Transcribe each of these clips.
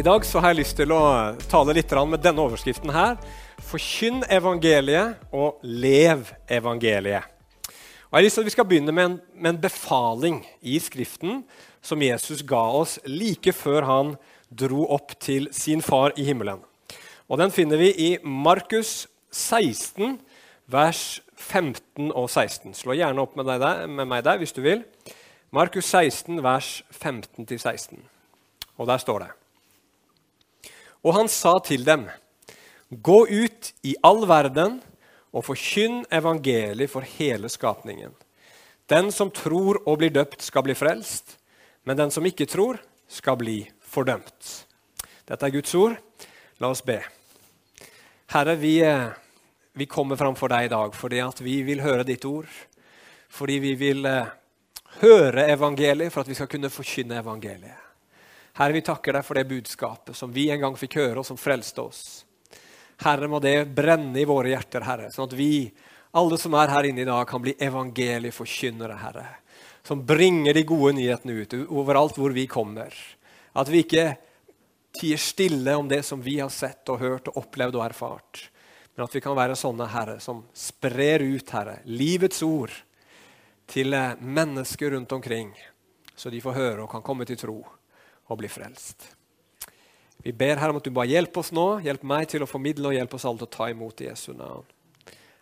I dag så har jeg lyst til å tale litt med denne overskriften her. Forkynn evangeliet og lev evangeliet. Og jeg har lyst til at Vi skal begynne med en, med en befaling i Skriften som Jesus ga oss like før han dro opp til sin far i himmelen. Og Den finner vi i Markus 16, vers 15 og 16. Slå gjerne opp med, der, med meg der hvis du vil. Markus 16, vers 15-16. Og der står det. Og han sa til dem, gå ut i all verden og forkynn evangeliet for hele skapningen. Den som tror og blir døpt, skal bli frelst, men den som ikke tror, skal bli fordømt. Dette er Guds ord. La oss be. Herre, vi, eh, vi kommer framfor deg i dag fordi vi vil høre ditt ord. Fordi vi vil eh, høre evangeliet for at vi skal kunne forkynne evangeliet. Herre, vi takker deg for det budskapet som vi en gang fikk høre, og som frelste oss. Herre, må det brenne i våre hjerter, Herre, sånn at vi, alle som er her inne i dag, kan bli evangelieforkynnere, Herre. Som bringer de gode nyhetene ut overalt hvor vi kommer. At vi ikke tier stille om det som vi har sett og hørt og opplevd og erfart. Men at vi kan være sånne, Herre, som sprer ut, Herre, livets ord til mennesker rundt omkring, så de får høre og kan komme til tro og bli frelst. Vi ber her om at du bare hjelper oss nå. Hjelp meg til å formidle og hjelp oss alle til å ta imot Jesu navn.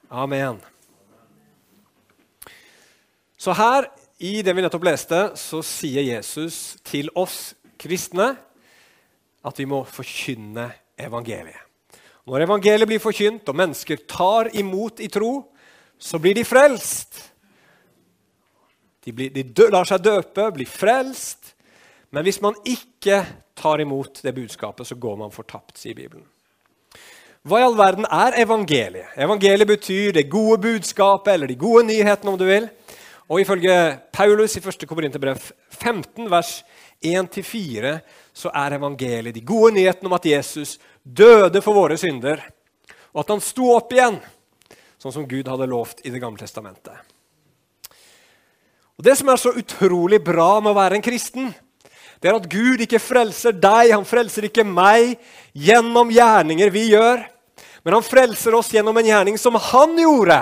Amen. Så her i det vi nettopp leste, så sier Jesus til oss kristne at vi må forkynne evangeliet. Når evangeliet blir forkynt, og mennesker tar imot i tro, så blir de frelst. De, blir, de lar seg døpe, blir frelst, men hvis man ikke tar imot det budskapet, så går man fortapt, sier Bibelen. Hva i all verden er evangeliet? Evangeliet betyr det gode budskapet eller de gode nyhetene, om du vil. Og Ifølge Paulus i 1. Korinterbrev 15, vers 1-4, så er evangeliet de gode nyhetene om at Jesus døde for våre synder, og at han sto opp igjen, sånn som Gud hadde lovt i Det gamle testamentet. Og Det som er så utrolig bra med å være en kristen, det er at Gud ikke frelser deg, han frelser ikke meg gjennom gjerninger vi gjør. Men han frelser oss gjennom en gjerning som han gjorde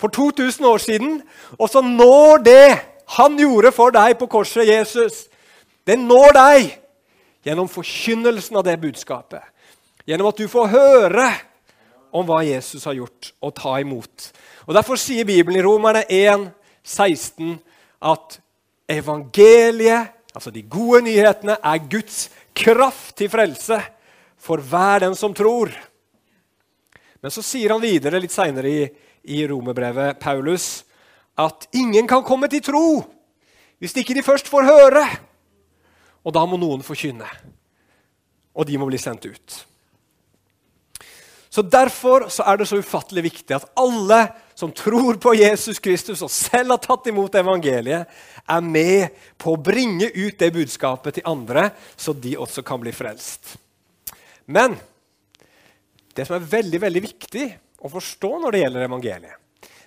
for 2000 år siden. Og så når det han gjorde for deg på korset, Jesus, det når deg gjennom forkynnelsen av det budskapet. Gjennom at du får høre om hva Jesus har gjort, og ta imot. Og Derfor sier Bibelen i Romerne 1, 16 at evangeliet altså de gode nyhetene, er Guds kraft til frelse for hver den som tror. Men så sier han videre litt seinere i, i romerbrevet, Paulus, at ingen kan komme til tro hvis ikke de først får høre. Og da må noen forkynne. Og de må bli sendt ut. Så Derfor så er det så ufattelig viktig at alle som tror på Jesus Kristus og selv har tatt imot evangeliet, er med på å bringe ut det budskapet til andre, så de også kan bli frelst. Men det som er veldig veldig viktig å forstå når det gjelder evangeliet,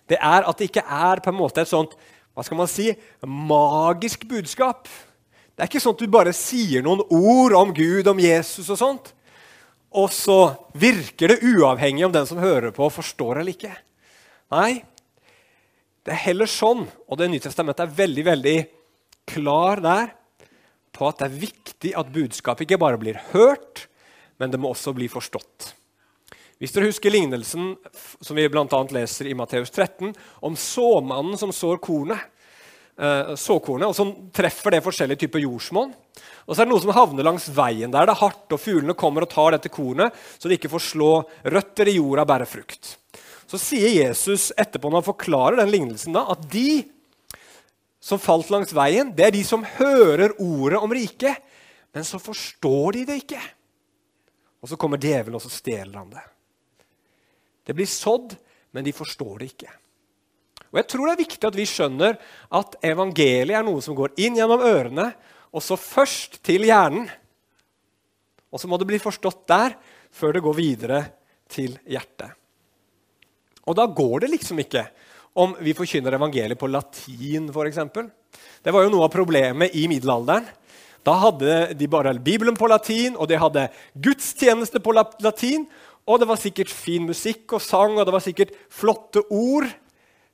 det er at det ikke er på en måte et sånt hva skal man si, magisk budskap. Det er ikke sånn at du bare sier noen ord om Gud, om Jesus og sånt, og så virker det uavhengig om den som hører på, forstår eller ikke. Nei, det er heller sånn, og Det nye testamentet er veldig veldig klar der, på at det er viktig at budskapet ikke bare blir hørt, men det må også bli forstått. Hvis dere husker lignelsen som vi blant annet leser i Matteus 13, om såmannen som sår kornet, eh, såkornet, og som treffer det forskjellige typer jordsmonn. Og så er det noe som havner langs veien der det er hardt, og fuglene kommer og tar dette kornet, så de ikke får slå røtter i jorda og bære frukt. Så sier Jesus etterpå når han forklarer den lignelsen da, at de som falt langs veien, det er de som hører ordet om riket, men så forstår de det ikke. Og så kommer djevelen og så stjeler han det. Det blir sådd, men de forstår det ikke. Og Jeg tror det er viktig at vi skjønner at evangeliet er noe som går inn gjennom ørene, og så først til hjernen. Og så må det bli forstått der før det går videre til hjertet. Og da går det liksom ikke om vi forkynner evangeliet på latin, f.eks. Det var jo noe av problemet i middelalderen. Da hadde de bare Bibelen på latin, og de hadde gudstjeneste på latin. Og det var sikkert fin musikk og sang, og det var sikkert flotte ord.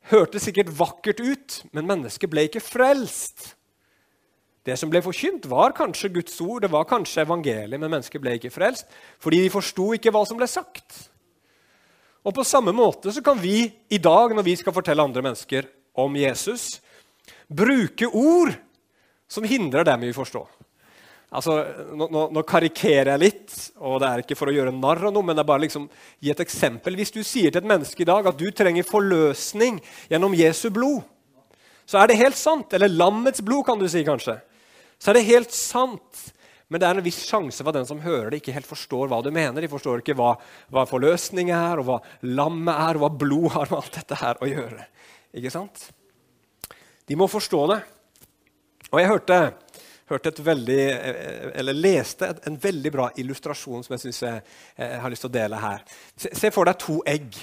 Hørtes sikkert vakkert ut, men mennesket ble ikke frelst. Det som ble forkynt, var kanskje Guds ord, det var kanskje evangeliet, men mennesket ble ikke frelst fordi de forsto ikke hva som ble sagt. Og På samme måte så kan vi i dag, når vi skal fortelle andre mennesker om Jesus, bruke ord som hindrer dem i å forstå. Altså, nå, nå, nå, karikerer jeg litt, og det er ikke for å gjøre narr av noe, men det er bare liksom gi et eksempel. Hvis du sier til et menneske i dag at du trenger forløsning gjennom Jesu blod, så er det helt sant. Eller lammets blod, kan du si kanskje. Så er det helt sant. Men det er en viss sjanse for at den som hører det, ikke helt forstår hva du mener. De forstår ikke hva, hva forløsning er, og hva lammet er, og hva blod har med alt dette her å gjøre. Ikke sant? De må forstå det. Og jeg hørte, hørte et veldig, eller leste en veldig bra illustrasjon som jeg synes jeg, jeg har lyst til å dele her. Se, se for deg to egg.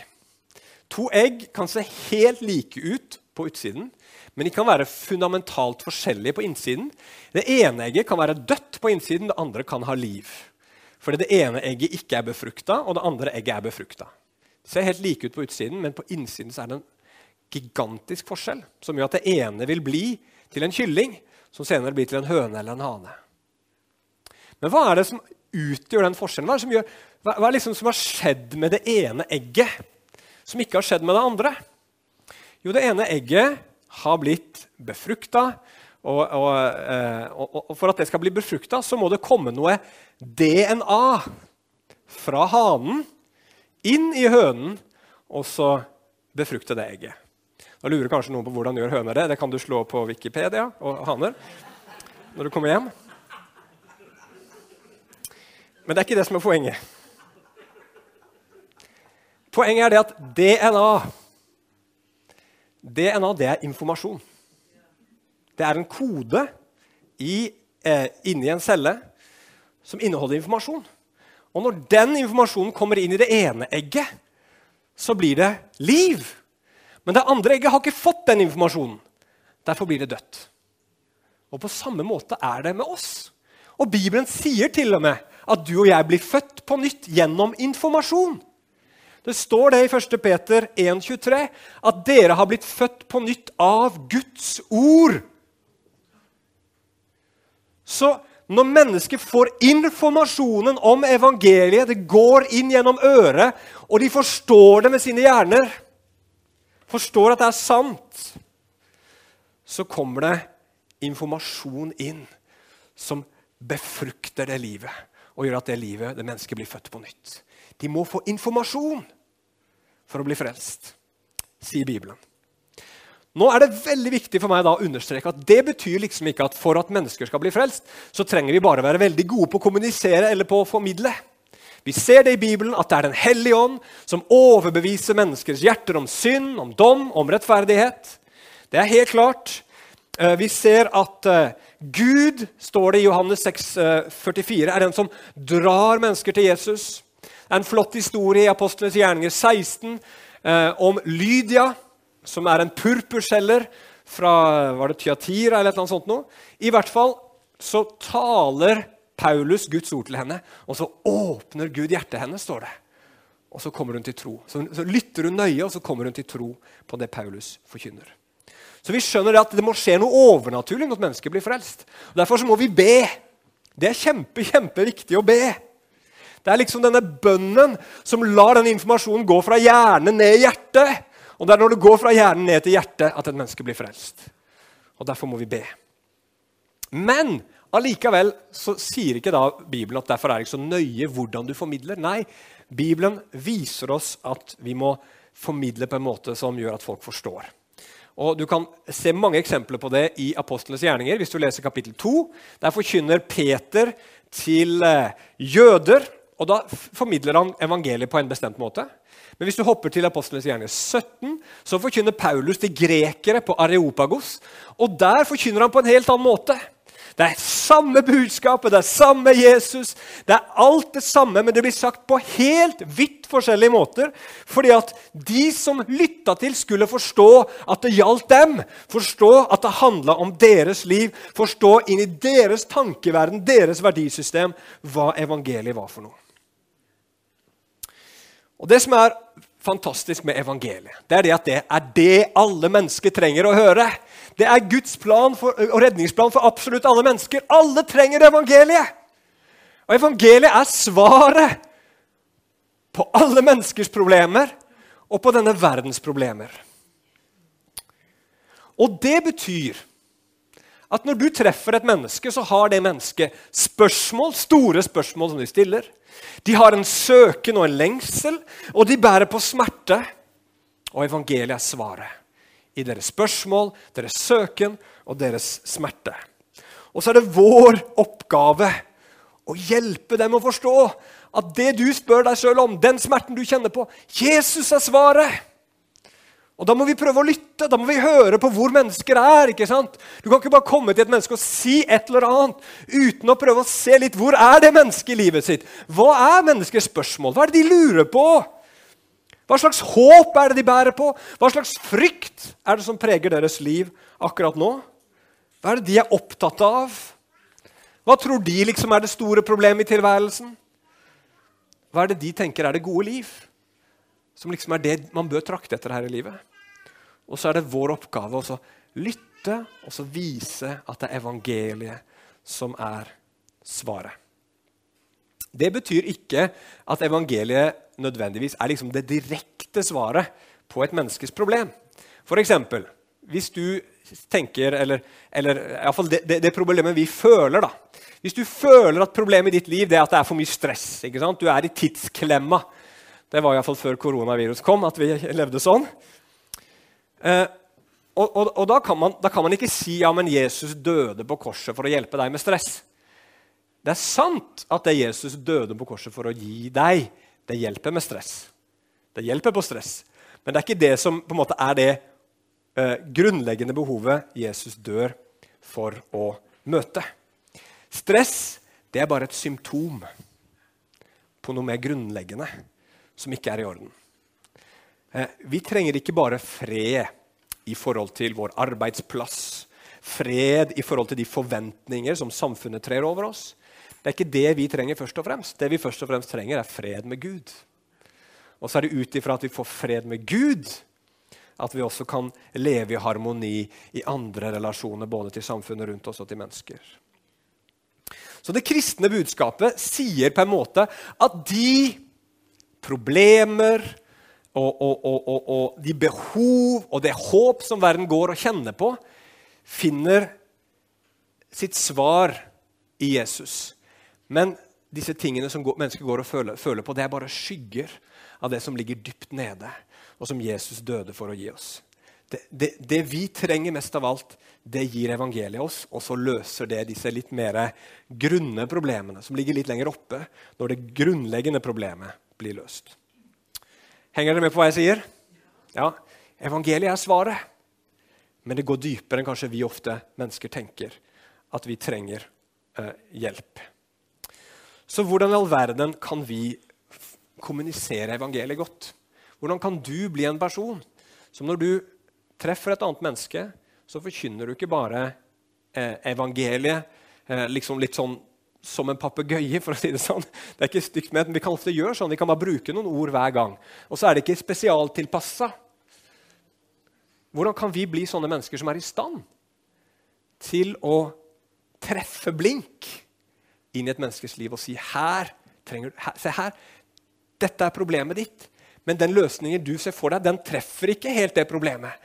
To egg kan se helt like ut på utsiden, men de kan være fundamentalt forskjellige på innsiden. Det ene egget kan være dødt på innsiden, det andre kan ha liv. Fordi det ene egget ikke er befrukta, og det andre egget er befrukta. Det ser helt like ut på utsiden, men på innsiden er det en gigantisk forskjell som gjør at det ene vil bli til en kylling, som senere blir til en høne eller en hane. Men hva er det som utgjør den forskjellen? Hva er det som, gjør, hva er liksom som har skjedd med det ene egget, som ikke har skjedd med det andre? Jo, det ene egget har blitt befrukta. Og, eh, og, og, for at det skal bli befrukta, så må det komme noe DNA fra hanen inn i hønen, og så befrukte det egget. Da lurer kanskje noen på hvordan gjør høner det. Det kan du slå på Wikipedia og haner når du kommer hjem. Men det er ikke det som er poenget. Poenget er det at DNA DNA det er informasjon. Det er en kode i, eh, inni en celle som inneholder informasjon. Og når den informasjonen kommer inn i det ene egget, så blir det liv. Men det andre egget har ikke fått den informasjonen. Derfor blir det dødt. Og På samme måte er det med oss. Og Bibelen sier til og med at du og jeg blir født på nytt gjennom informasjon. Det står det i 1. Peter 1,23 at dere har blitt født på nytt av Guds ord. Så når mennesker får informasjonen om evangeliet, det går inn gjennom øret, og de forstår det med sine hjerner, forstår at det er sant, så kommer det informasjon inn som befrukter det livet og gjør at det livet, det mennesket blir født på nytt. De må få informasjon for å bli frelst, sier Bibelen. Nå er det veldig viktig for meg da å understreke at det betyr liksom ikke at for at mennesker skal bli frelst, så trenger vi bare være veldig gode på å kommunisere eller på å formidle. Vi ser det i Bibelen at det er Den hellige ånd som overbeviser menneskers hjerter om synd, om dom, om rettferdighet. Det er helt klart. Eh, vi ser at eh, Gud, står det i Johannes 6, 44, er den som drar mennesker til Jesus. En flott historie i Apostlenes gjerninger 16 eh, om Lydia, som er en purpurselger fra var det Tyatira eller noe sånt. Noe. I hvert fall så taler Paulus Guds ord til henne, og så åpner Gud hjertet hennes, står det. Og så kommer hun til tro. Så, så lytter hun nøye, og så kommer hun til tro på det Paulus forkynner. Så vi skjønner at det må skje noe overnaturlig når et menneske blir frelst. Og derfor må vi be. Det er kjempe, kjempeviktig å be. Det er liksom denne bønnen som lar den informasjonen gå fra hjernen ned i hjertet. Og det er når det går fra hjernen ned til hjertet, at et menneske blir frelst. Og Derfor må vi be. Men allikevel så sier ikke da Bibelen at derfor er det ikke så nøye hvordan du formidler. Nei, Bibelen viser oss at vi må formidle på en måte som gjør at folk forstår. Og Du kan se mange eksempler på det i Apostlenes gjerninger. hvis du leser kapittel 2. Der forkynner Peter til eh, jøder og Da formidler han evangeliet på en bestemt måte. Men hvis du hopper til Apostlenes gjerne 17, så forkynner Paulus til grekere på Areopagos. Og der forkynner han på en helt annen måte. Det er samme budskapet, det er samme Jesus. Det er alt det samme, men det blir sagt på helt vidt forskjellige måter. Fordi at de som lytta til, skulle forstå at det gjaldt dem. Forstå at det handla om deres liv. Forstå inn i deres tankeverden, deres verdisystem, hva evangeliet var for noe. Og Det som er fantastisk med evangeliet, det er det at det er det alle mennesker trenger å høre. Det er Guds plan for, og redningsplan for absolutt alle mennesker. Alle trenger evangeliet! Og evangeliet er svaret på alle menneskers problemer og på denne verdens problemer. Og det betyr at når du treffer et menneske, så har det mennesket spørsmål, store spørsmål som de stiller. De har en søken og en lengsel, og de bærer på smerte. Og evangeliet er svaret i deres spørsmål, deres søken og deres smerte. Og så er det vår oppgave å hjelpe dem å forstå at det du spør deg sjøl om, den smerten du kjenner på Jesus er svaret! Og Da må vi prøve å lytte, da må vi høre på hvor mennesker er. ikke sant? Du kan ikke bare komme til et menneske og si et eller annet uten å prøve å se litt hvor er det mennesket i livet sitt. Hva er menneskers spørsmål? Hva er det de lurer på? Hva slags håp er det de bærer på? Hva slags frykt er det som preger deres liv akkurat nå? Hva er det de er opptatt av? Hva tror de liksom er det store problemet i tilværelsen? Hva er det de tenker er det gode liv? Som liksom er det man bør trakte etter her i livet. Og så er det vår oppgave å lytte og så vise at det er evangeliet som er svaret. Det betyr ikke at evangeliet nødvendigvis er liksom det direkte svaret på et menneskes problem. For eksempel, hvis du tenker Eller, eller iallfall det, det, det problemet vi føler. da. Hvis du føler at problemet i ditt liv er at det er for mye stress, du er i tidsklemma Det var iallfall før koronavirus kom, at vi levde sånn. Eh, og, og, og da, kan man, da, kan man, ikke si ja, men Jesus døde på korset for å hjelpe deg med stress. Det er sant at det Jesus døde på korset for å gi deg. Det hjelper med stress. Det hjelper på stress. Men det er ikke det som på en måte er det eh, grunnleggende behovet Jesus dør for å møte. Stress det er bare et symptom på noe mer grunnleggende som ikke er i orden. Uh, vi trenger ikke bare fred i forhold til vår arbeidsplass, fred i forhold til de forventninger som samfunnet trer over oss. Det er ikke det vi trenger først og fremst. Det vi først og fremst trenger, er fred med Gud. Og så er det ut ifra at vi får fred med Gud, at vi også kan leve i harmoni i andre relasjoner, både til samfunnet rundt oss og til mennesker. Så det kristne budskapet sier på en måte at de problemer og, og, og, og de behov og det håp som verden går og kjenner på, finner sitt svar i Jesus. Men disse tingene som mennesker går og føler, føler, på, det er bare skygger av det som ligger dypt nede, og som Jesus døde for å gi oss. Det, det, det, vi trenger mest av alt, det gir evangeliet oss, og så løser det disse litt mer grunne problemene som ligger litt lenger oppe, når det grunnleggende problemet blir løst. Henger dere med på hva jeg sier? Ja, Evangeliet er svaret. Men det går dypere enn kanskje vi ofte mennesker tenker. At vi trenger eh, hjelp. Så hvordan i all verden kan vi kommunisere evangeliet godt? Hvordan kan du bli en person som når du treffer et annet menneske, så forkynner du ikke bare eh, evangeliet eh, liksom litt sånn som en papegøye, for å si det sånn. Det er ikke stygt med, men Vi kan ofte gjøre sånn, vi kan bare bruke noen ord hver gang. Og så er det ikke spesialtilpassa. Hvordan kan vi bli sånne mennesker som er i stand til å treffe blink? inn i et menneskes liv og si her, trenger, her, se her, dette er problemet ditt. Men den løsningen du ser for deg, den treffer ikke helt det problemet.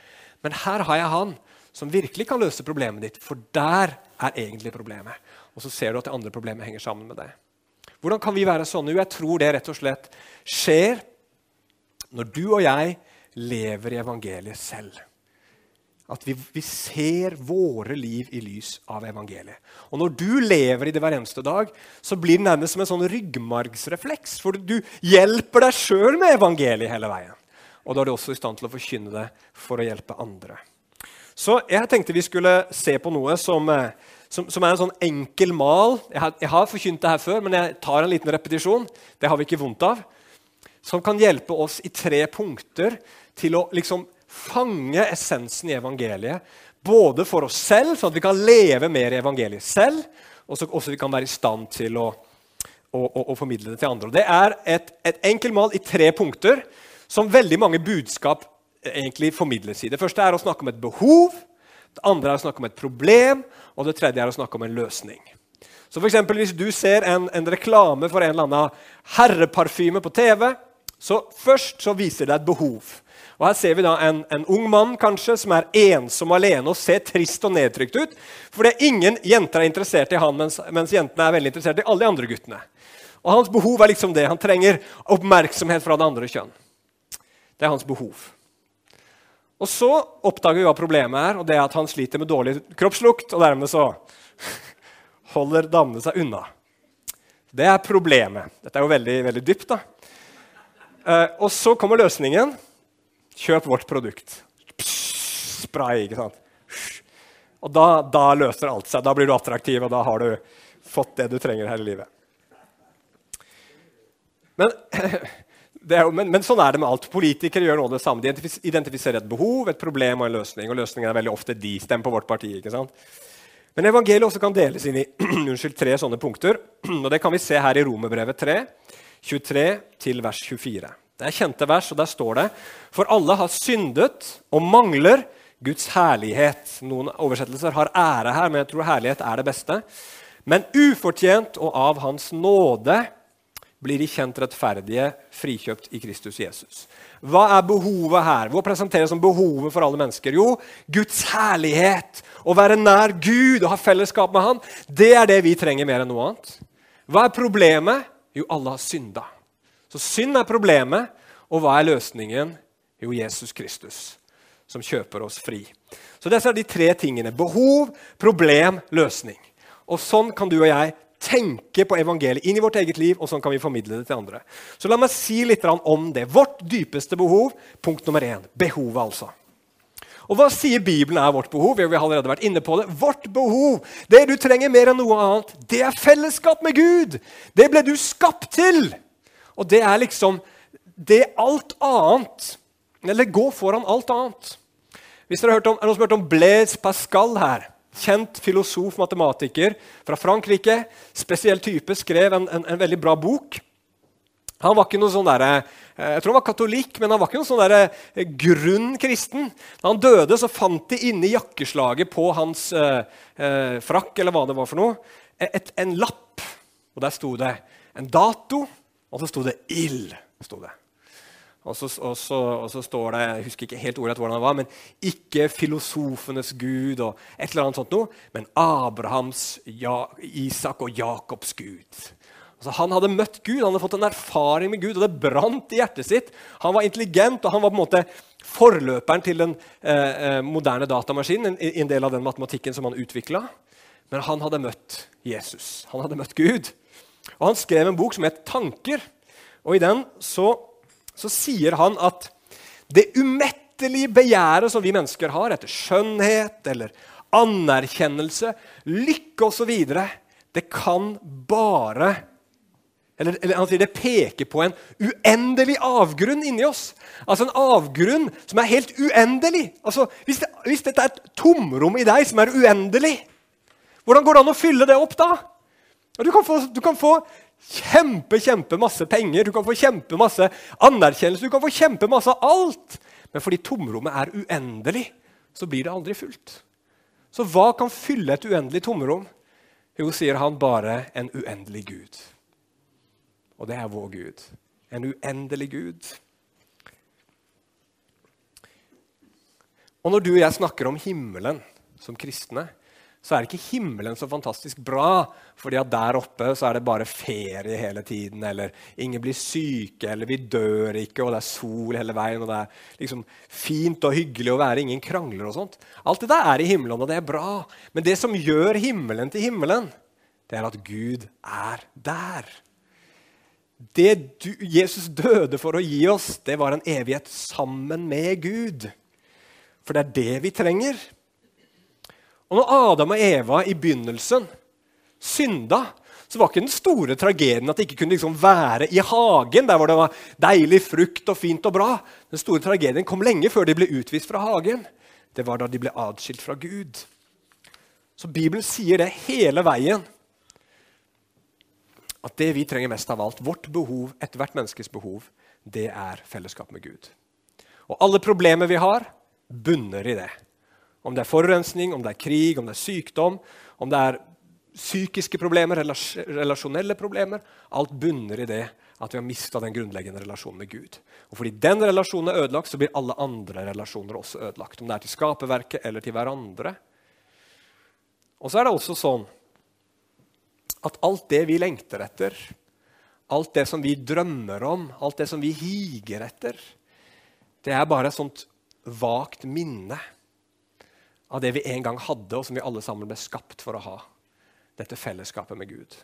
Men her har jeg han som virkelig kan løse problemet ditt, for der er egentlig problemet. Og så ser du at det andre problemet henger sammen med det. Hvordan kan vi være sånne? Jo, jeg tror det rett og slett skjer når du og jeg lever i evangeliet selv. At vi, vi, ser våre liv i lys av evangeliet. Og Når du lever i det hver eneste dag, så blir det nærmest som en sånn ryggmargsrefleks. For du hjelper deg sjøl med evangeliet hele veien. Og da er du også i stand til å forkynne det for å hjelpe andre. Så jeg tenkte vi skulle se på noe som, eh, som, som, er en sånn enkel mal. Jeg har, jeg har, forkynt det her før, men jeg tar en liten repetisjon. Det har vi ikke vondt av. Som kan hjelpe oss i tre punkter til å liksom fange essensen i evangeliet. Både for oss selv, sånn at vi kan leve mer i evangeliet selv, og så også vi kan være i stand til å, å, å, å formidle det til andre. Og det er et, et enkelt mal i tre punkter som veldig mange budskap egentlig formidles i. Det første er å snakke om et behov. Det andre er å snakke om et problem, og det tredje er å snakke om en løsning. Så for eksempel, Hvis du ser en, en reklame for en eller annen herreparfyme på TV, så først så viser det et behov. Og Her ser vi da en, en ung mann kanskje, som er ensom alene og ser trist og nedtrykt ut. Fordi ingen jenter er interessert i han, mens, mens jentene er veldig interessert i alle de andre guttene. Og Hans behov er liksom det. Han trenger oppmerksomhet fra det andre kjønn. Det er hans behov. Og så oppdager vi hva problemet er, og det er at han sliter med dårlig kroppslukt. Og dermed så holder damene seg unna. Det er problemet. Dette er jo veldig, veldig dypt. da. Eh, og så kommer løsningen. Kjøp vårt produkt. Pss, spray, ikke sant? Og da, da, løser alt seg. Da blir du attraktiv, og da har du fått det du trenger her i livet. Men jo, men, men, sånn er det med alt. Politikere gjør noe det samme. De identifiserer et behov, et problem og en løsning. Og løsningen er veldig ofte de. stemmer på vårt parti. ikke sant? Men evangeliet også kan deles inn i unnskyld, tre sånne punkter. og Det kan vi se her i Romerbrevet 3, 23 til vers 24. Det er kjente vers, og der står det For alle har syndet og mangler Guds herlighet. Noen oversettelser har ære her, men jeg tror herlighet er det beste. Men ufortjent og av Hans nåde blir de kjent rettferdige, frikjøpt i Kristus Jesus. Hva er behovet her? Hva presenteres som behovet for alle mennesker? Jo, Guds herlighet. Å være nær Gud og ha fellesskap med Han. Det er det vi trenger mer enn noe annet. Hva er problemet? Jo, alle har synda. Så synd er problemet. Og hva er løsningen? Jo, Jesus Kristus, som kjøper oss fri. Så disse er de tre tingene. Behov, problem, løsning. Og sånn kan du og jeg tenke på evangeliet inn i vårt eget liv, og sånn kan vi formidle det til andre. Så la meg si litt om det. Vårt dypeste behov, punkt nummer én. Behovet, altså. Og Hva sier Bibelen er vårt behov? Vi har allerede vært inne på det. Vårt behov, det du trenger mer enn noe annet, det er fellesskap med Gud. Det ble du skapt til. Og det er liksom det alt annet Eller gå foran alt annet. Hvis dere har hørt om, Er det noen som har hørt om Blaise Pascal her? Kjent filosof, matematiker fra Frankrike. Spesiell type. Skrev en, en, en veldig bra bok. Han var ikke noe sånn der, eh, jeg tror han var katolikk, men han var ikke noen sånn der, eh, grunn kristen. Da han døde, så fant de inni jakkeslaget på hans eh, eh, frakk eller hva det var for noe, et, en lapp. Og Der sto det en dato, og så sto det 'ild'. Sto det. Og så, og, så, og så, står det jeg husker ikke helt ordet hvordan det var, men ikke filosofenes gud og et eller annet sånt noe, men Abrahams, ja, Isak og Jakobs gud. Altså, han hadde møtt Gud, han hadde fått en erfaring med Gud, og det brant i hjertet sitt. Han var intelligent, og han var på en måte forløperen til den eh, eh moderne datamaskinen, en, en del av den matematikken som han utvikla. Men han hadde møtt Jesus. Han hadde møtt Gud. Og han skrev en bok som het 'Tanker'. Og i den så så sier han at det umettelige begjæret som vi mennesker har etter skjønnhet eller anerkjennelse, lykke osv., det kan bare eller, eller, han sier Det peker på en uendelig avgrunn inni oss. Altså En avgrunn som er helt uendelig. Altså, hvis, det, hvis dette er et tomrom i deg som er uendelig, hvordan går det an å fylle det opp da? Du kan få, du kan få kjempe, kjempe masse penger, du kan få kjempe masse anerkjennelse, du kan få kjempe masse alt. Men fordi tomrommet er uendelig, så blir det aldri fullt. Så hva kan fylle et uendelig tomrom? Jo, sier han, bare en uendelig Gud. Og det er vår Gud. En uendelig Gud. Og når du og jeg snakker om himmelen som kristne, så er ikke himmelen så fantastisk bra. fordi at der oppe så er det bare ferie hele tiden, eller ingen blir syke, eller vi dør ikke, og det er sol hele veien, og det er liksom fint og hyggelig å være, ingen krangler og sånt. Alt det der er i himmelen, og det er bra. Men det som gjør himmelen til himmelen, det er at Gud er der. Det du, Jesus døde for å gi oss, det var en evighet sammen med Gud. For det er det vi trenger. Og når Adam og Eva i begynnelsen synda, så var ikke den store tragedien at de ikke kunne liksom være i hagen, der hvor det var deilig frukt og fint og bra. Den store tragedien kom lenge før de ble utvist fra hagen. Det var da de ble adskilt fra Gud. Så Bibelen sier det hele veien. At det vi trenger mest av alt, vårt behov, ethvert menneskes behov, det er fellesskap med Gud. Og alle problemer vi har, bunner i det. Om det er forurensning, om det er krig, om det er sykdom, om det er psykiske problemer, relasjonelle problemer Alt bunner i det at vi har mista den grunnleggende relasjonen med Gud. Og fordi den relasjonen er ødelagt, så blir alle andre relasjoner også ødelagt. Om det er til skaperverket eller til hverandre. Og så er det også sånn at alt det vi lengter etter, alt det som vi drømmer om, alt det som vi higer etter, det er bare et sånt vagt minne av det vi en gang hadde, og som vi alle sammen ble skapt for å ha. Dette fellesskapet med Gud.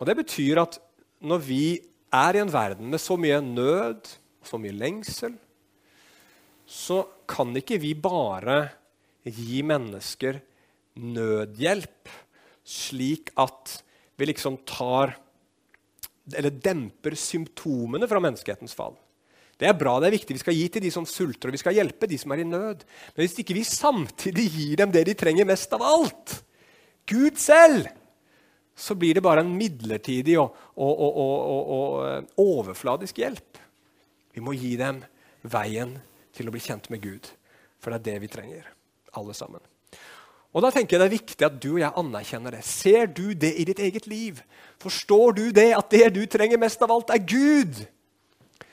Og Det betyr at når vi er i en verden med så mye nød så mye lengsel, så kan ikke vi bare gi mennesker nødhjelp, slik at vi liksom tar Eller demper symptomene fra menneskehetens fall. Det er bra, det er viktig. Vi skal gi til de som sulter, og vi skal hjelpe de som er i nød. Men hvis ikke vi samtidig gir dem det de trenger mest av alt, Gud selv, så blir det bare en midlertidig og, og, og, og, eh, overfladisk hjelp. Vi må gi dem veien til å bli kjent med Gud, for det er det vi trenger, alle sammen. Og da tenker jeg Det er viktig at du og jeg anerkjenner det. Ser du det i ditt eget liv? Forstår du det at det du trenger mest av alt, er Gud?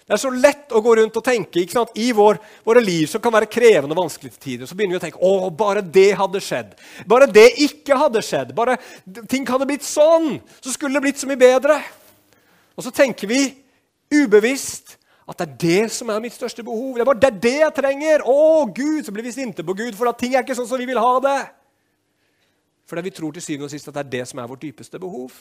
Det er så lett å gå rundt og tenke ikke sant? i vår, våre liv som kan være krevende og vanskelige tider. Så begynner vi å tenke å, bare det hadde skjedd. Bare det ikke hadde skjedd. Bare ting hadde blitt sånn. Så skulle det blitt så mye bedre. Og så tenker vi ubevisst at det er det som er mitt største behov. Det er bare det, er det jeg trenger. Å, Gud! Så blir vi sinte på Gud, for at ting er ikke sånn som vi vil ha det. Fordi vi tror til syvende og sist at det er det som er vårt dypeste behov.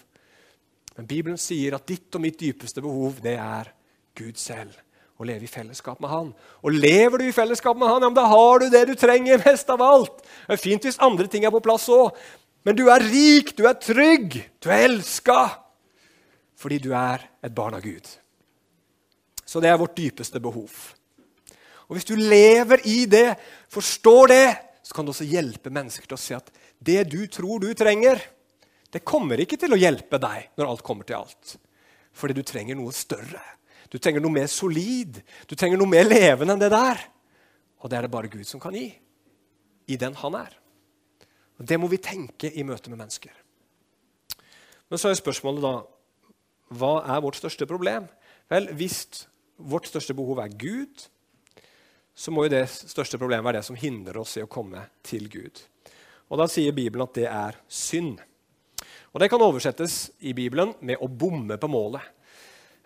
Men Bibelen sier at ditt og mitt dypeste behov det er Gud selv. og leve i fellesskap med Han. Og lever du i fellesskap med Han, ja, men da har du det du trenger mest av alt. Det er fint hvis andre ting er på plass òg, men du er rik, du er trygg, du er elska. Fordi du er et barn av Gud. Så det er vårt dypeste behov. Og Hvis du lever i det, forstår det, så kan du også hjelpe mennesker til å se at det du tror du trenger, det kommer ikke til å hjelpe deg når alt kommer til alt. Fordi du trenger noe større. Du trenger noe mer solid. Du trenger noe mer levende enn det der. Og det er det bare Gud som kan gi. I den han er. Og Det må vi tenke i møte med mennesker. Men så er spørsmålet da hva er vårt største problem? Vel, Hvis vårt største behov er Gud, så må jo det største problemet være det som hindrer oss i å komme til Gud. Og Da sier Bibelen at det er synd. Og Det kan oversettes i Bibelen med å bomme på målet.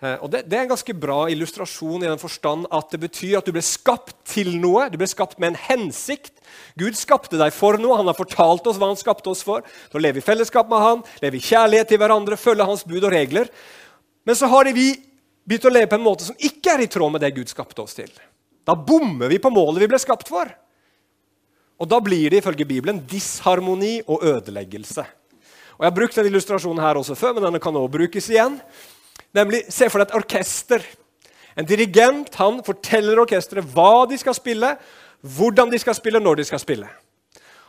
Eh, og det, det, er en ganske bra illustrasjon i den forstand at det betyr at du ble skapt til noe. Du ble skapt med en hensikt. Gud skapte deg for noe. Han har fortalt oss hva han skapte oss for. Til å leve i fellesskap med han, leve i kjærlighet til hverandre, følge hans bud og regler. Men så har vi begynt å leve på en måte som ikke er i tråd med det Gud skapte oss til. Da bommer vi på målet vi ble skapt for. Og da blir det ifølge Bibelen disharmoni og ødeleggelse. Og Jeg har brukt den illustrasjonen her også før, men denne kan også brukes igjen. Nemlig, Se for deg et orkester. En dirigent han forteller orkesteret hva de skal spille, hvordan de skal spille, når de skal spille.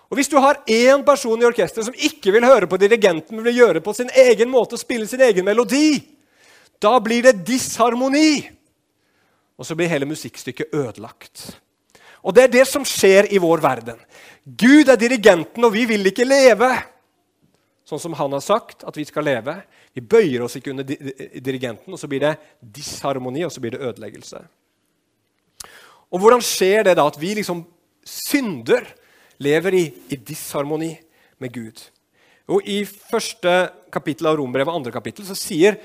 Og Hvis du har én person i orkesteret som ikke vil høre på dirigenten, men vil gjøre på sin egen måte og spille sin egen melodi, da blir det disharmoni. Og så blir hele musikkstykket ødelagt. Og det er det som skjer i vår verden. Gud er dirigenten, og vi vil ikke leve sånn som han har sagt at vi skal leve. Vi bøyer oss ikke under dirigenten, og så blir det disharmoni, og så blir det ødeleggelse. Og hvordan skjer det da at vi liksom synder, lever i, i disharmoni med Gud? Og I første kapittel av Rombrevet, andre kapittel, så sier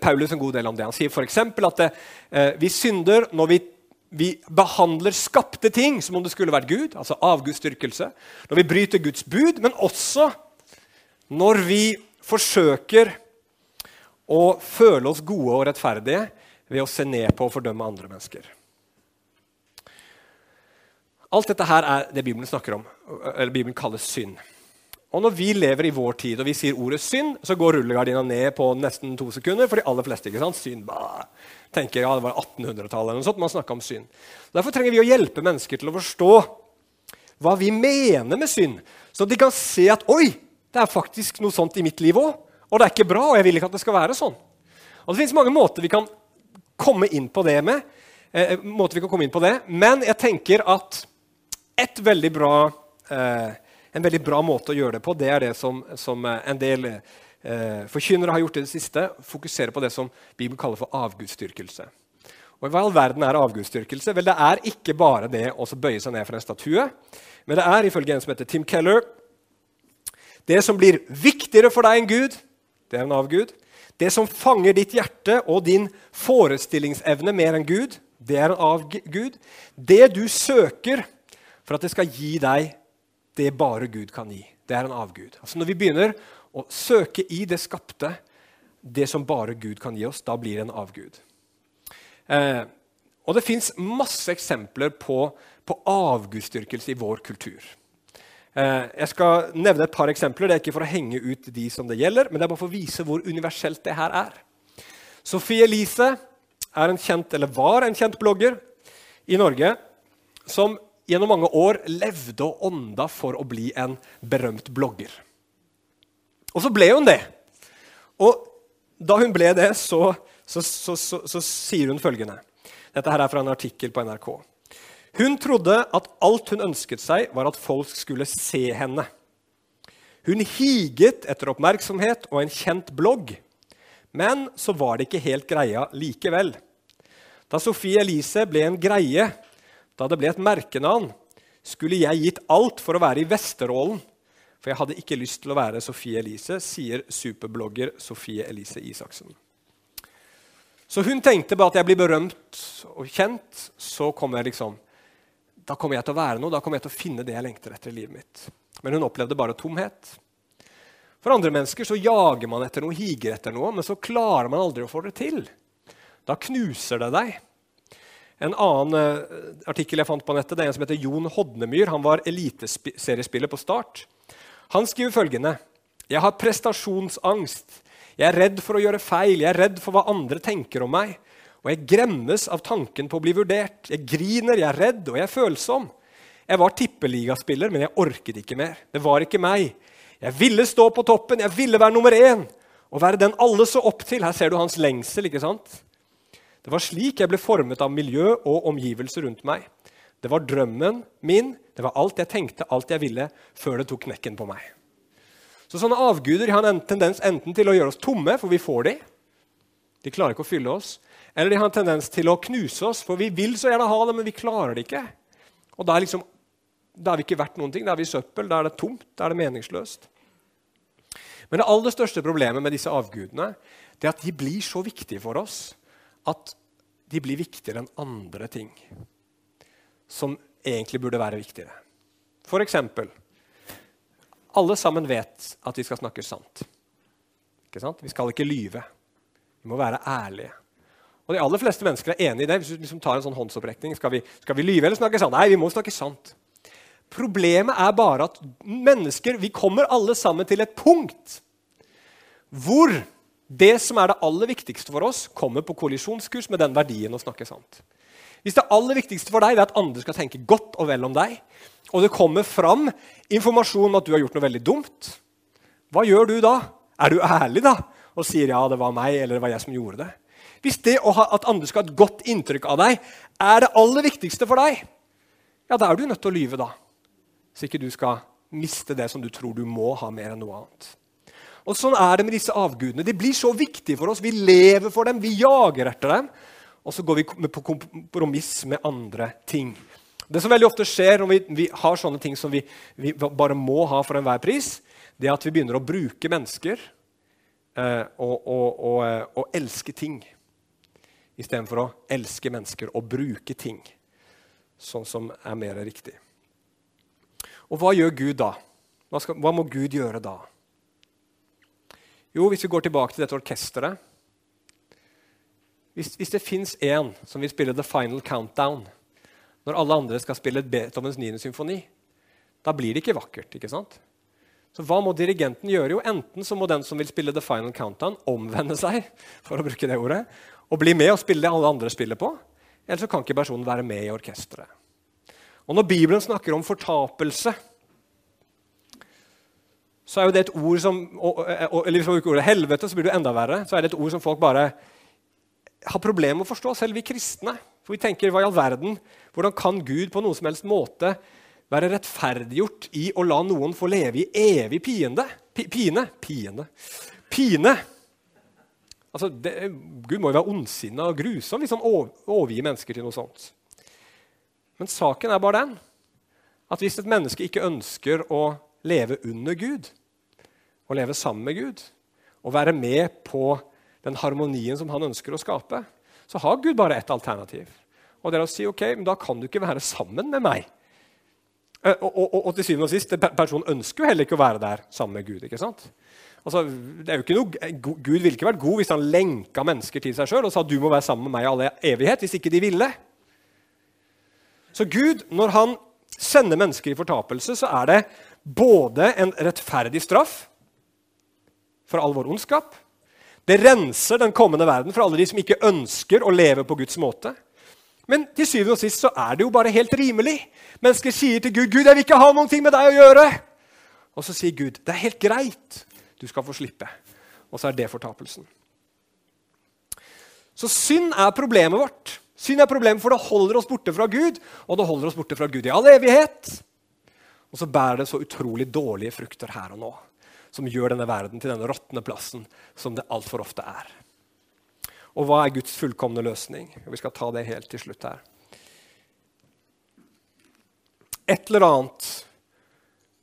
Paulus en god del om det. Han sier f.eks. at det, eh, vi synder når vi vi behandler skapte ting som om det skulle vært Gud, altså avgudsdyrkelse, når vi bryter Guds bud, men også når vi forsøker å føle oss gode og rettferdige ved å se ned på og fordømme andre mennesker. Alt dette her er det Bibelen snakker om, eller Bibelen kaller synd. Og Når vi lever i vår tid og vi sier ordet synd, så går rullegardina ned på nesten to sekunder for de aller fleste. ikke sant? Synd, bah. tenker ja, Det var 1800-tallet eller noe sånt man snakka om synd. Derfor trenger vi å hjelpe mennesker til å forstå hva vi mener med synd, så de kan se at oi, det er faktisk noe sånt i mitt liv òg. Og det er ikke bra, og jeg vil ikke at det skal være sånn. Og Det fins mange måter vi kan komme inn på det med. Eh, måter vi kan komme inn på det. Men jeg tenker at et veldig bra, eh, en veldig bra måte å gjøre det på, det er det som, som eh, en del eh, forkynnere har gjort i det siste. Fokusere på det som Bibelen kaller for avgudsdyrkelse. Og Hva i all verden er avgudsdyrkelse? Vel, Det er ikke bare det å bøye seg ned for en statue. Men det er ifølge en som heter Tim Keller, det som blir viktigere for deg enn Gud, det er en avgud. Det som fanger ditt hjerte og din forestillingsevne mer enn Gud, det er en avgud. Det du søker for at det skal gi deg det bare Gud kan gi, det er en avgud. Altså Når vi begynner å søke i det skapte, det som bare Gud kan gi oss, da blir det en avgud. Eh, og det fins masse eksempler på, på avgudsdyrkelse i vår kultur. Eh, jeg skal nevne et par eksempler. Det er ikke for å henge ut de som det gjelder, men det er bare for å vise hvor universelt det her er. Sophie Elise er en kjent, eller var en kjent blogger i Norge som gjennom mange år levde og ånda for å bli en berømt blogger. Og så ble hun det. Og da hun ble det, så, så, så, så sier hun følgende Dette her er fra en artikkel på NRK. Hun trodde at alt hun ønsket seg, var at folk skulle se henne. Hun higet etter oppmerksomhet og en kjent blogg. Men så var det ikke helt greia likevel. Da Sophie Elise ble en greie, da det ble et merkenavn, skulle jeg gitt alt for å være i Vesterålen. For jeg hadde ikke lyst til å være Sophie Elise, sier superblogger Sophie Elise Isaksen. Så hun tenkte bare at jeg blir berømt og kjent, så kommer jeg liksom da kommer jeg til å være noe, da kommer jeg til å finne det jeg lengter etter i livet mitt. Men hun opplevde bare tomhet. For andre mennesker så jager man etter noe, higer etter noe, men så klarer man aldri å få det til. Da knuser det deg. En annen uh, artikkel jeg fant på nettet, det er en som heter Jon Hodnemyr. Han var eliteseriespiller på Start. Han skriver følgende.: Jeg har prestasjonsangst. Jeg er redd for å gjøre feil. Jeg er redd for hva andre tenker om meg. Og jeg gremmes av tanken på å bli vurdert. Jeg griner, jeg er redd, og jeg er følsom. Jeg var tippeligaspiller, men jeg orket ikke mer. Det var ikke meg. Jeg ville stå på toppen, jeg ville være nummer én. Og være den alle så opp til. Her ser du hans lengsel. ikke sant? Det var slik jeg ble formet av miljø og omgivelser rundt meg. Det var drømmen min, det var alt jeg tenkte, alt jeg ville, før det tok knekken på meg. Så Sånne avguder har en tendens enten til å gjøre oss tomme, for vi får de. De klarer ikke å fylle oss. Eller de har en tendens til å knuse oss, for vi vil så gjerne ha det, men vi klarer det ikke. Og da er, liksom, da er vi ikke verdt noen ting. Da er vi søppel, da er det tomt, da er det meningsløst. Men det aller største problemet med disse avgudene det er at de blir så viktige for oss at de blir viktigere enn andre ting som egentlig burde være viktigere. For eksempel Alle sammen vet at vi skal snakke sant. Sant? Vi skal ikke lyve. Vi må være ærlige. Og De aller fleste mennesker er enig i det. Hvis du liksom tar en sånn håndsopprekning, skal vi, skal vi lyve eller snakke sant? Nei, vi må snakke sant. Problemet er bare at mennesker vi kommer alle sammen til et punkt hvor det som er det aller viktigste for oss, kommer på kollisjonskurs med den verdien å snakke sant. Hvis det aller viktigste for deg er at andre skal tenke godt og vel om deg, og det kommer fram informasjon om at du har gjort noe veldig dumt, hva gjør du da? Er du ærlig da og sier ja, det var meg eller det var jeg som gjorde det? Hvis det at andre skal ha et godt inntrykk av deg, er det aller viktigste for deg, ja, da er du nødt til å lyve, da. Så ikke du skal miste det som du tror du må ha mer enn noe annet. Og Sånn er det med disse avgudene. De blir så viktige for oss. Vi lever for dem, vi jager etter dem. Og så går vi på kompromiss med andre ting. Det som veldig ofte skjer når vi, vi har sånne ting som vi, vi, bare må ha for enhver pris, det er at vi begynner å bruke mennesker eh, og, og, og, eh, og elske ting istedenfor å elske mennesker og bruke ting sånn som er mer riktig. Og hva gjør Gud da? Hva, skal, hva, må Gud gjøre da? Jo, hvis vi går tilbake til dette orkesteret Hvis, hvis det fins én som vil spille The Final Countdown, når alle andre skal spille Beethovens 9. symfoni. Da blir det ikke vakkert. ikke sant? Så hva må dirigenten gjøre? Jo, Enten så må den som vil spille The Final Countdown, omvende seg for å bruke det ordet, og bli med og spille det alle andre spiller på. Eller så kan ikke personen være med i orkesteret. Og Når Bibelen snakker om fortapelse, så er jo det et ord som eller hvis man bruker ordet helvete, så blir det enda verre. Så er det et ord som folk bare har problemer med å forstå, selv vi kristne. For vi tenker hva i all verden? Hvordan kan Gud på noen som helst måte være rettferdiggjort i å la noen få leve i evig piende. P pine. Piende. Pine. Altså, det, Gud må jo være ondsinna og grusom hvis han overgir mennesker til noe sånt. Men saken er bare den at hvis et menneske ikke ønsker å leve under Gud, å leve sammen med Gud, og være med på den harmonien som han ønsker å skape, så har Gud bare ett alternativ. Og det er å si ok, men da kan du ikke være sammen med meg. Og, og, og, og, til syvende og sist, personen ønsker jo heller ikke å være der sammen med Gud. ikke sant? Altså, det er jo ikke noe, Gud ville ikke vært god hvis han lenka mennesker til seg sjøl og sa du må være sammen med meg i all evighet, hvis ikke de ville. Så Gud, når han sender mennesker i fortapelse, så er det både en rettferdig straff for all vår ondskap. Det renser den kommende verden for alle de som ikke ønsker å leve på Guds måte. Men til syvende og sist så er det jo bare helt rimelig. Mennesker sier til Gud 'Gud, jeg vil ikke ha noe med deg å gjøre.' Og så sier Gud 'Det er helt greit. Du skal få slippe.' Og så er det fortapelsen. Så synd er problemet vårt. Synd er problemet, for det holder oss borte fra Gud, og det holder oss borte fra Gud i all evighet. Og så bærer det så utrolig dårlige frukter her og nå, som gjør denne verden til denne råtne plassen som det altfor ofte er. Og hva er Guds fullkomne løsning? Vi skal ta det helt til slutt her. Et eller annet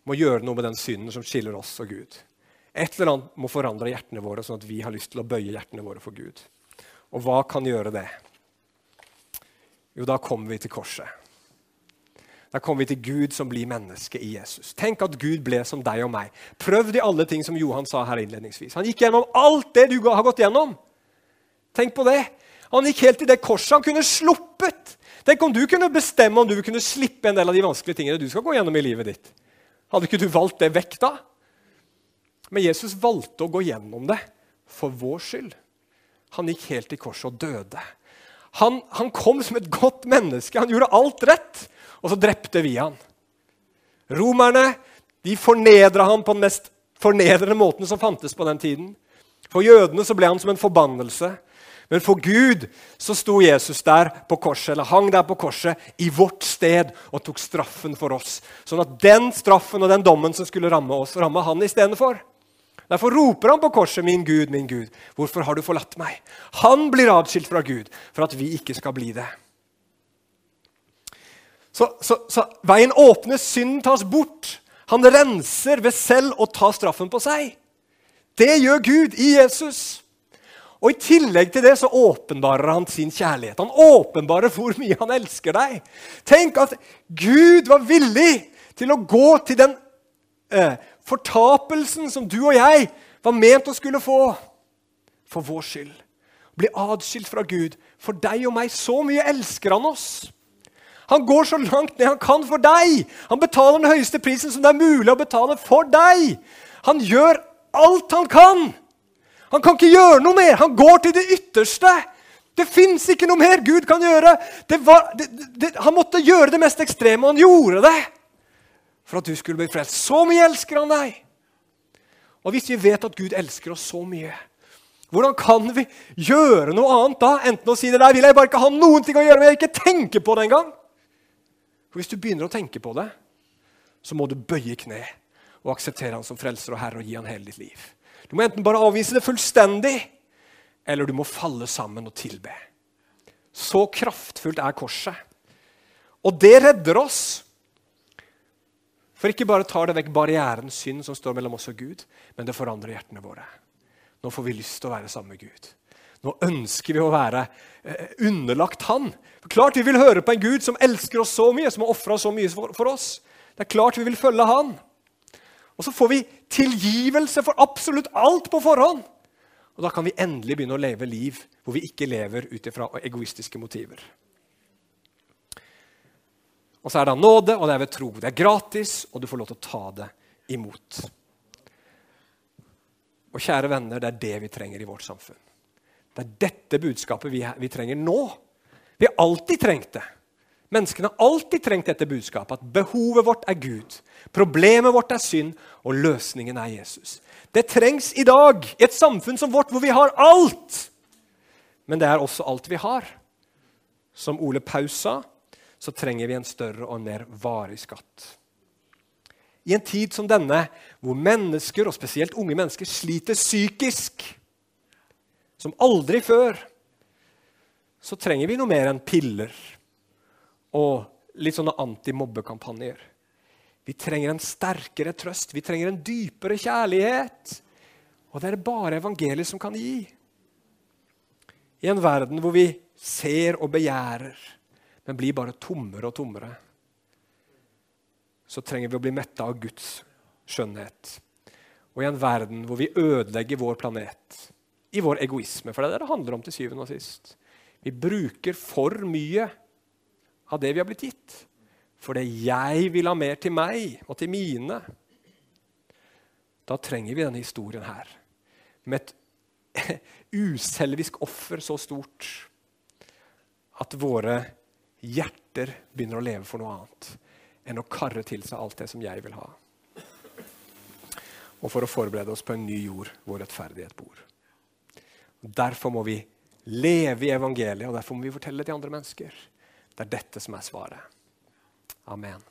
må gjøre noe med den synden som skiller oss og Gud. Et eller annet må forandre hjertene våre, sånn at vi har lyst til å bøye hjertene våre for Gud. Og hva kan gjøre det? Jo, da kommer vi til korset. Da kommer vi til Gud som blir menneske i Jesus. Tenk at Gud ble som deg og meg. Prøv de alle ting som Johan sa her innledningsvis. Han gikk gjennom alt det du har gått gjennom. Tenk på det. Han gikk helt til det korset. Han kunne sluppet. Tenk om du kunne bestemme om du kunne slippe en del av de vanskelige tingene du skal gå gjennom i livet ditt. Hadde ikke du valgt det vekk da? Men Jesus valgte å gå gjennom det for vår skyld. Han gikk helt til korset og døde. Han, han kom som et godt menneske. Han gjorde alt rett. Og så drepte vi han. Romerne de fornedra han på den mest fornedrende måten som fantes på den tiden. For jødene så ble han som en forbannelse. Men for Gud så sto Jesus der på korset, eller hang der på korset i vårt sted og tok straffen for oss. Sånn at den straffen og den dommen som skulle ramme oss, ramma han istedenfor. Derfor roper han på korset, 'Min Gud, min Gud, hvorfor har du forlatt meg?' Han blir adskilt fra Gud for at vi ikke skal bli det. Så, så, så veien åpnes, synden tas bort. Han renser ved selv å ta straffen på seg. Det gjør Gud i Jesus. Og I tillegg til det så åpenbarer han sin kjærlighet. Han åpenbarer hvor mye han elsker deg. Tenk at Gud var villig til å gå til den eh, fortapelsen som du og jeg var ment å skulle få for vår skyld. Bli adskilt fra Gud. For deg og meg. Så mye elsker han oss. Han går så langt ned han kan for deg. Han betaler den høyeste prisen som det er mulig å betale for deg. Han gjør alt han kan han kan ikke gjøre noe mer. Han går til det ytterste. Det fins ikke noe mer Gud kan gjøre. Var, det, det, han måtte gjøre det mest ekstreme, og han gjorde det for at du skulle bli frelst. Så mye elsker han deg. Og hvis vi vet at Gud elsker oss så mye, hvordan kan vi gjøre noe annet da? Enten å si det der vil jeg bare ikke ha noen ting å gjøre med, jeg ikke tenke på det engang. For hvis du begynner å tenke på det, så må du bøye kne og akseptere han som frelser og herre og gi han hele ditt liv. Du må enten bare avvise det fullstendig, eller du må falle sammen og tilbe. Så kraftfullt er korset. Og det redder oss. For ikke bare tar det vekk barrieren, synd, som står mellom oss og Gud, men det forandrer hjertene våre. Nå får vi lyst til å være sammen med Gud. Nå ønsker vi å være eh, underlagt Han. For klart vi vil høre på en Gud som elsker oss så mye, som har ofra så mye for, for oss. Det er klart vi vil følge Han. Og så får vi tilgivelse for absolutt alt på forhånd. Og da kan vi endelig begynne å leve liv hvor vi ikke lever ut ifra egoistiske motiver. Og så er det nåde, og det er ved tro. Det er gratis, og du får lov til å ta det imot. Og kjære venner, det er det vi trenger i vårt samfunn. Det er dette budskapet vi, vi trenger nå. Vi har alltid trengt det. Menneskene har alltid trengt dette budskapet, at behovet vårt er Gud. Problemet vårt er synd, og løsningen er Jesus. Det trengs i dag, i et samfunn som vårt, hvor vi har alt. Men det er også alt vi har. Som Ole Paus sa, så trenger vi en større og mer varig skatt. I en tid som denne, hvor mennesker, og spesielt unge mennesker, sliter psykisk som aldri før, så trenger vi noe mer enn piller og litt sånne antimobbekampanjer. Vi trenger en sterkere trøst, vi trenger en dypere kjærlighet. Og det er det bare evangeliet som kan gi. I en verden hvor vi ser og begjærer, men blir bare tommere og tommere, så trenger vi å bli metta av Guds skjønnhet. Og i en verden hvor vi ødelegger vår planet i vår egoisme, for det er det det handler om til syvende og sist. Vi bruker for mye av det vi har blitt gitt. Fordi jeg vil ha mer til meg og til mine. Da trenger vi denne historien her. Med et uselvisk offer så stort at våre hjerter begynner å leve for noe annet enn å karre til seg alt det som jeg vil ha. Og for å forberede oss på en ny jord hvor rettferdighet bor. Derfor må vi leve i evangeliet, og derfor må vi fortelle det til andre mennesker. Det er dette som er svaret. Amen.